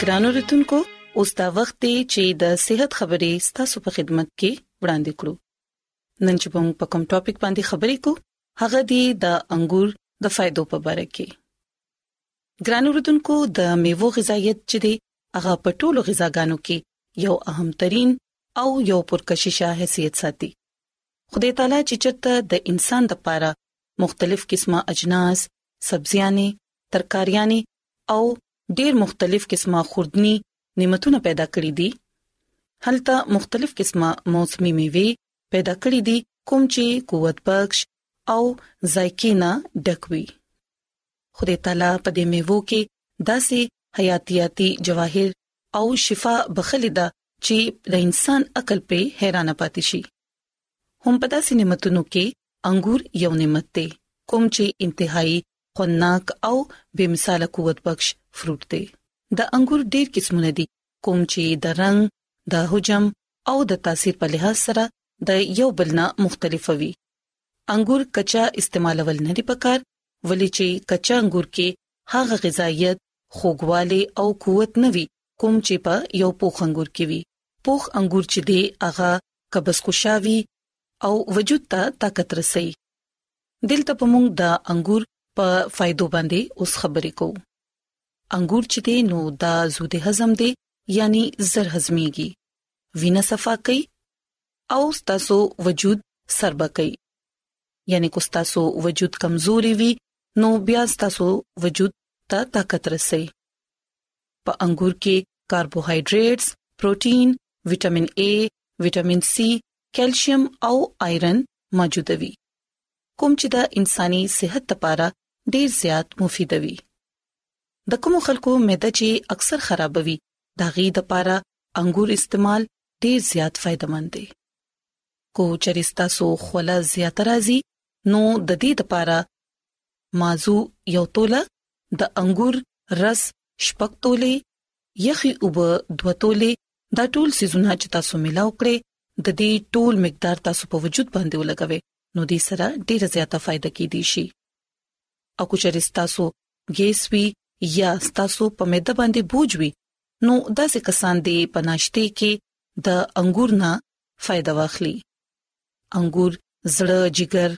ګرانو رتونکو اوس دا وخت دی چې د صحت خبرې ستاسو په خدمت کې وړاندې کړو نن چې موږ په کوم ټاپک باندې خبرې کو هغه دی د انګور د فائدو په اړه کې ګرانو رتونکو د میوو غذایت چې دی هغه په ټولو غذاګانو کې یو اهم ترين او یو پرکششه حیثیت ساتي خدای تعالی چې چرته د انسان د پاره مختلف قسمه اجناس سبزیانې، ترکاریانې او ډېر مختلف قسمه خوردني نعمتونه پیدا کړی دي هلته مختلف قسمه موسمي میوي پیدا کړی دي کوم چې قوت بخش او ذایقې نه ډک وي خدای تعالی په دې میوو کې داسې حیاتیاتي جواهر او شفا بخلی ده چې د انسان عقل په حیرانه پاتې شي هم په داسې نعمتونو کې انګور یو نعمت دی کوم چې انتهایی خناک او بے مثال قوت بخش فروټ دی د انګور ډیر قسمونه دي کوم چې د رنگ د حجم او د تاثیر په لحاظ سره د یو بل نه مختلف وي انګور کچا استعمالول نه دي پکار ولې چې کچا انګور کې هغه غذایت خوګواله او قوت نه وي کوم چې په یو پوخ انګور کې وي پوخ انګور چې دی هغه قبض کوشاوي او وجود ته طاقت رسي دلته په موږ د انګور په فائدو باندې اوس خبرې کوو انګور چې دی نو دا زود هضم دی یعنی زر هضميږي وینه صفا کوي او تاسو وجود سربا کوي یعنی کو تاسو وجود کمزوري وي نو بیا تاسو وجود ته طاقت رسي په انګور کې کاربوهایډریټس، پروتین، وټامین اي، وټامین سي، کیلشیم او آیرن موجود وي کوم چې د انساني صحت لپاره ډیر زیات مفید وي د کوم خلکو معده چې اکثر خرابوي دا غي د لپاره انګور استعمال ډیر زیات فائدمن دي کو چرستا سو خوله زیات راځي نو د دې لپاره مازو یو توله د انګور رس شپږ تولې یخي اوبه دوه تولې دا ټول سيزونه چې تاسو ملاو کړئ د دې ټول مقدار تاسو په وجود باندې ولګوي نو دې سره ډیره زیاته فائدہ کې دي شي او کو چېرې تاسو ګیس وی یا تاسو په معده باندې بوج وی نو داسې کسان دې پناشته کې د انګور نه فائدہ واخلي انګور زړه جګر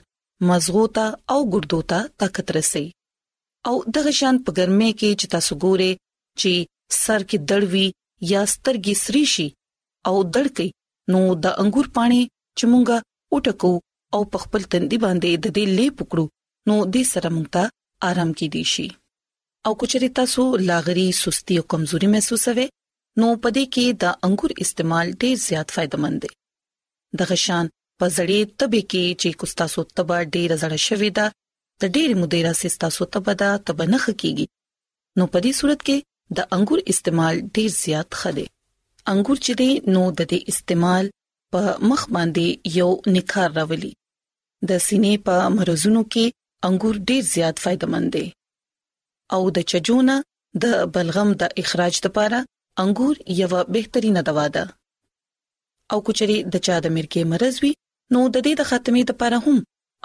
مزغو ته او ګردو ته طاقت رسي او دغه شان په ګرمۍ کې چې تاسو ګوره چې سر کې دړوي یا سترګې سری شي او دړکې نو د انګور پانی چې مونږه وټکو او په خپل تندي باندې د دې لې پکړو نو دې سره مونږ ته آرام کې دي شي او کچري تاسو لاغري سستي او کمزوري محسوسوي نو پدې کې د انګور استعمال ډیر زیات فائدمند دی د غشان په زړې تبه کې چې کوستاسو تبه ډیر زړه شوې ده د ډېرې مودې راهیسې ستاسو تبه ده تبه نه ښه کیږي نو په دې صورت کې د انګور استعمال ډېر زیات ښه دی انګور چې دی نو د دې استعمال په مخ باندې یو نکار راولي د سینې په مرزونو کې انګور ډېر زیات فائدمن دی او د چجونه د بلغم د اخراج لپاره انګور یو بهترینه دوا ده او کچري د چا د مرګي مرز وي نو د دې د خاتمې لپاره هم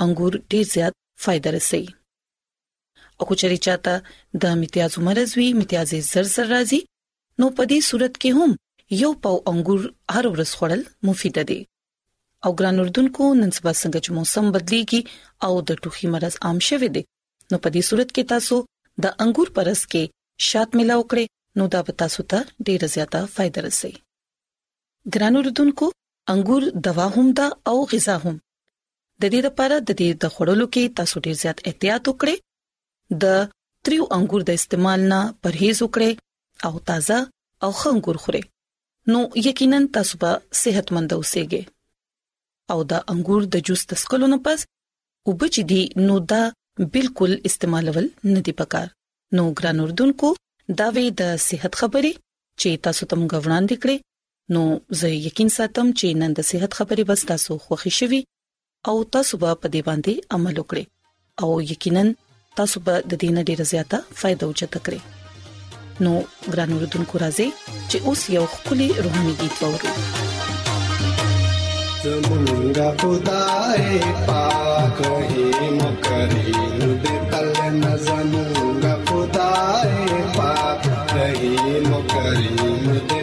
انګور ډیر زیات فائدہ رسي او کچري چاته د امتیاز مرز وی امتیاز زر زر راځي نو په دې صورت کې هم یو پاو انګور هر ورځ خوړل مفید دي او ګران اردوونکو نن سبا څنګه چې موسم بدليږي او د ټوخي مرز عام شوه دي نو په دې صورت کې تاسو د انګور پرس کې شات ملاو کړئ نو دا به تاسو ته ډیره زیاته فائدہ رسي ګران اردوونکو انګور دوا هم ده او غذا هم د دې لپاره د دې د خوړلو کې تاسو ډیر زیات احتیاط وکړئ د تریو انګور د استعمال نه پرهیز وکړئ او تازه او خنګور خورئ نو یقینا تاسو به صحتمند اوسئ او د انګور د جوس د سکلو نه پس او بچ دي نو دا بالکل استعمالول نه دی پکار نو ګران اردوونکو دا وی د صحت خبري چې تاسو تم غوړان دکړي نو زه یقین ساتم چې نن د صحت خبرې بس تاسو خوښی شوي او تاسو به په دې باندې عمل وکړئ او یقینا تاسو به د دې نه ډیر زیاته فائدہ اوچته کړئ نو ګران اوردونکو راځي چې اوس یو خولي روحاني गीत وورو زمونږه خدای پاک هي مکرین د تل نظمونږه خدای پاک هي مکرین د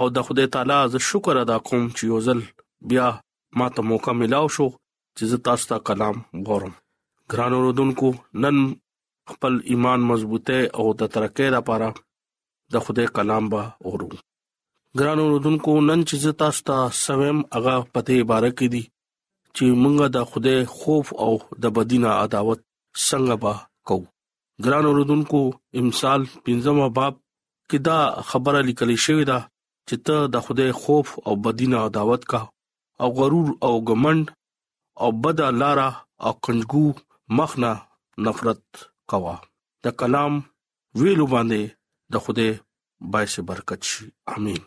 او د خدای تعالی زه شکر ادا کوم چې یو ځل بیا ماته موقع ملاو شو چې زه تاسو ته کلام غورم ګران اوردونکو نن خپل ایمان مضبوطه او د ترقې لپاره د خدای کلام به اورو ګران اوردونکو نن چې زه تاسو ته سویم هغه پته عبارت کې دي چې مونږه د خدای خوف او د بدینه عداوت څنګه با کو ګران اوردونکو امثال 15 باب کې دا خبره لیکل شوې ده چې ته د خدای خوف او بدینه دعوت کا او غرور او غمند او بد لارا او کنجګو مخنه نفرت کوا د کلام ویلو باندې د خدای بای سي برکت شي امين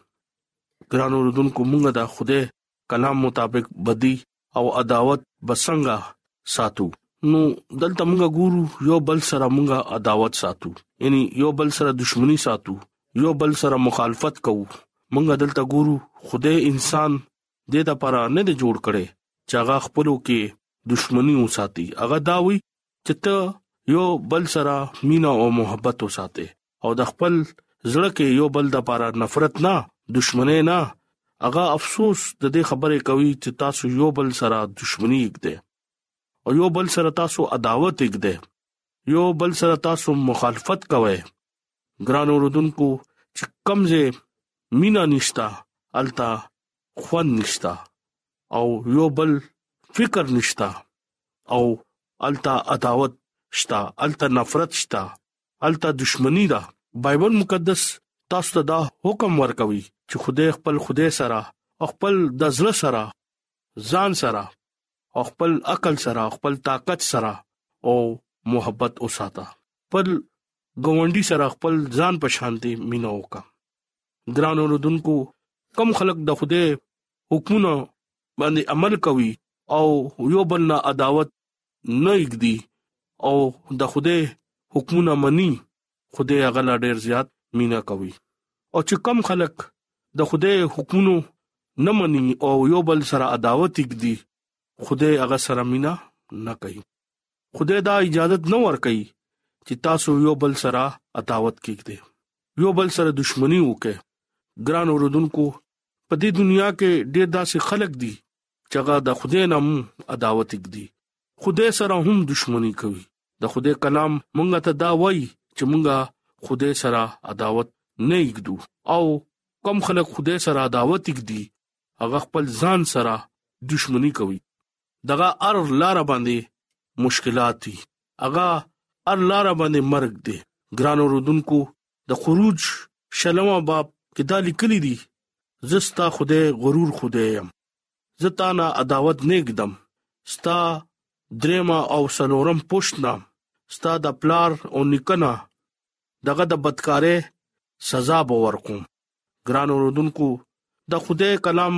ګران اوردونکو مونږه د خدای کلام مطابق بدی او عداوت بسنګا ساتو نو دلته موږ ګورو یو بل سره موږ عداوت ساتو یعنی یو بل سره دښمنی ساتو یو بل سره مخالفت کوو موږ دلته ګورو خدای انسان دې د پاره نه دی جوړ کړي چې هغه خپلو کې دښمنی وساتي هغه دا وي چې ته یو بل سره مینا او محبت وساته او د خپل زړه کې یو بل د پاره نفرت نه دښمنۍ نه هغه افسوس د دې خبرې کوي چې تاسو یو بل سره دښمنی کړئ او یو بل سره تاسو عداوت کړئ یو بل سره تاسو مخالفت کوئ ګران اوردونکو چې کمزه مینا نشتا التا خوان نشتا او یو بل فکر نشتا او التا عداوت شتا التا نفرت شتا الته دښمنی ده بایبل مقدس تاسو ته دا حکم ورکوي چې خدای خپل خدای سره خپل د زړه سره ځان سره خپل عقل سره خپل طاقت سره او محبت وساته پر ګوندی سره خپل ځان په شانتي مينو وکا ګران اوردونکو کم خلک د خوده حکمونه باندې عمل کوي او یو بل نه عداوت نه اګدي او د خوده حکمونه مني خوده هغه لا ډیر زیات مینا کوي او چې کم خلک د خوده حکمونو نه مني او یو بل سره عداوت اګدي خوده هغه سره مینا نه کوي خوده دا اجازه نه ور کوي چې تاسو یو بل سره عداوت کیږئ یو بل سره دښمنی وکړئ ګران اوردونکو په دې دنیا کې ډېر داسې خلک دي چغه د خدای نه مو عداوت کړي خدای سره هم دښمنی کوي د خدای کلام مونږ ته دا وایي چې مونږه خدای سره عداوت نه یګدو او کم خلک خدای سره عداوت کړي هغه خپل ځان سره دښمنی کوي دغه ار لار باندې مشکلات دي هغه ار لار باندې مرګ دي ګران اوردونکو د خروج شلمه باب کې دا لیکلي دي زه ستا خدای غرور خدای يم زه تا نه عداوت نه ګدم ستا درېما او سلورم پښتنه ستا د پلار او نکنه دغه د بدکارې سزا به ورکوم ګران اوردونکو د خدای کلام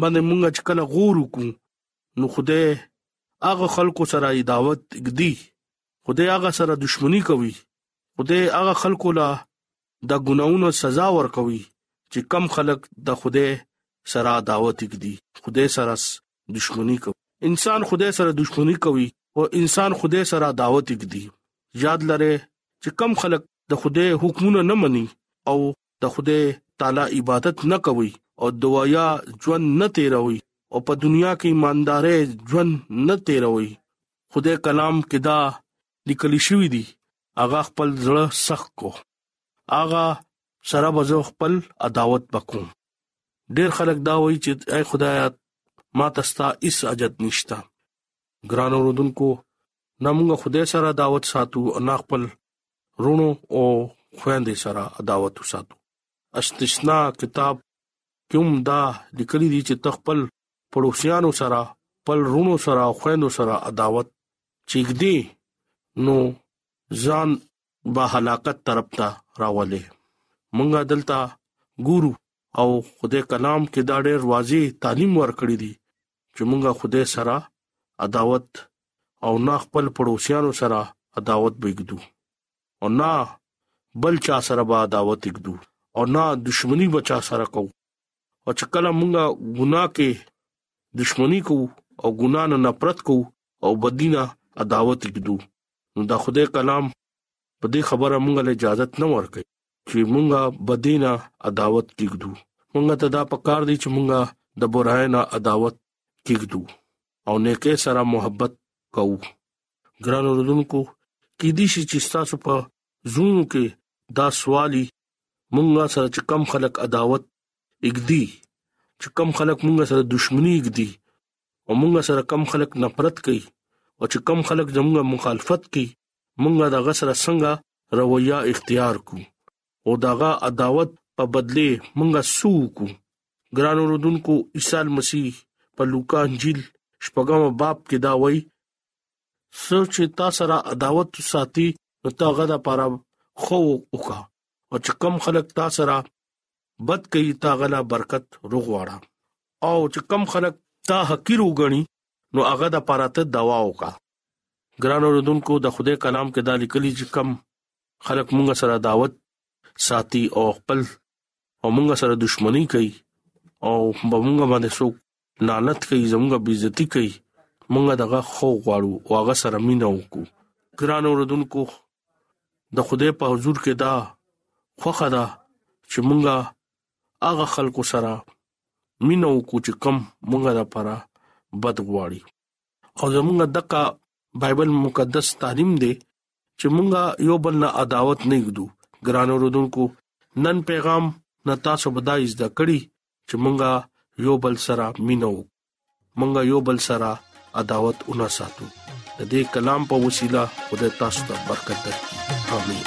باندې مونږ چې کله غور وکړو نو خدای هغه خلکو سره دعوت دی خدای هغه سره دښمنی کوي خدای هغه خلکو له د ګناونو سزا ورکوي چې کم خلک د خدای سره دعوت کړي خدای سره دښمنی کوي انسان خدای سره دښمنی کوي او انسان خدای سره دعوت کړي یاد لره چې کم خلک د خدای حکمونه نه مني او د خدای تعالی عبادت نه کوي او دوايا ژوند نه تیروي او په دنیا کې ایماندارې ژوند نه تیروي خدای کلام کې دا لیکل شوی دی هغه خپل زړه سخت کو هغه سره به زه خپل عداوت وکوم ډیر خلک دا وایي چې اے خدایا ما تستا اس اجت نشتا ګران اوردونکو نمغه خدای سره دعوت ساتو انا خپل رونو او خويندې سره عداوت وساتو استثناء کتاب کوم دا لیکلي دي چې تخپل پړوسیانو سره خپل رونو سره او خويندو سره عداوت چېګدي نو ځان به هلاکت طرف ته راولي مونږه دلته ګورو او خدای کلام کې دا ډېر واضح تعلیم ورکړی دی چې مونږه خدای سره عداوت او نه خپل پړوسیانو سره عداوت بګدو او نه بل چا سره به عداوت وګدو او نه دښمنی بچا سره کو او چې کله مونږه ګناه کې دښمنی کو او ګناه نه نفرت کو او بدینه عداوت کېدو نو دا خدای کلام په دې خبره مونږ له اجازه نه ورکړي چې مونږه بدینه عداوت کېدو مونږه ته دا پکار دي چې مونږه د برای نه عداوت کېدو او نیکه سره محبت کوو ګران اوردونکو کې دي چې تاسو په زونو کې دا سوالي مونږه سره چې کم خلک عداوت اګدي چې کم خلک مونږه سره دښمنی اګدي او مونږه سره کم خلک نفرت کوي او چې کم خلک زموږه مخالفت کوي مونږه د غسر څنګه رویه اختیار کو او داغه عداوت په بدله مونږه سو کو ګران اوردونکو عیسی مسیح په لوکا انجیل شپږم باب کې دا وایي څو چې تا سره عداوت ساتي نو تا غدا پاره خو وکا او چې کم خلک تا سره بد کوي تا غلا برکت روغواړه او چې کم خلک تا حقیر وګڼي نو هغه د پاره ته دوا وکا ګران اوردونکو د خوده کلام کې دا لیکلي چې کم خلک مونږ سره دعوت ساتي او خپل او مونږ سره دښمنی کوي او مونږ باندې سو لعنت کوي زموږ بي عزتي کوي مونږ دغه خو غواړو او هغه سره مينه وکړو ګران اوردونکو د خوده په حضور کې دا خوخه ده چې مونږه هغه خلکو سره مينه وکړو چې کم مونږه د پاره بد غواړي او زمونږ دغه بایبل مقدس تعلیم دی چې مونږه یو بل نه عداوت نه ګدو ګران اوردونکو نن پیغام نتا سو بدایز د کړي چې مونږه یو بل سره مينو مونږه یو بل سره عداوت ونه ساتو د دې کلام په وسیله خدای تاسو ته برکت درکړي امين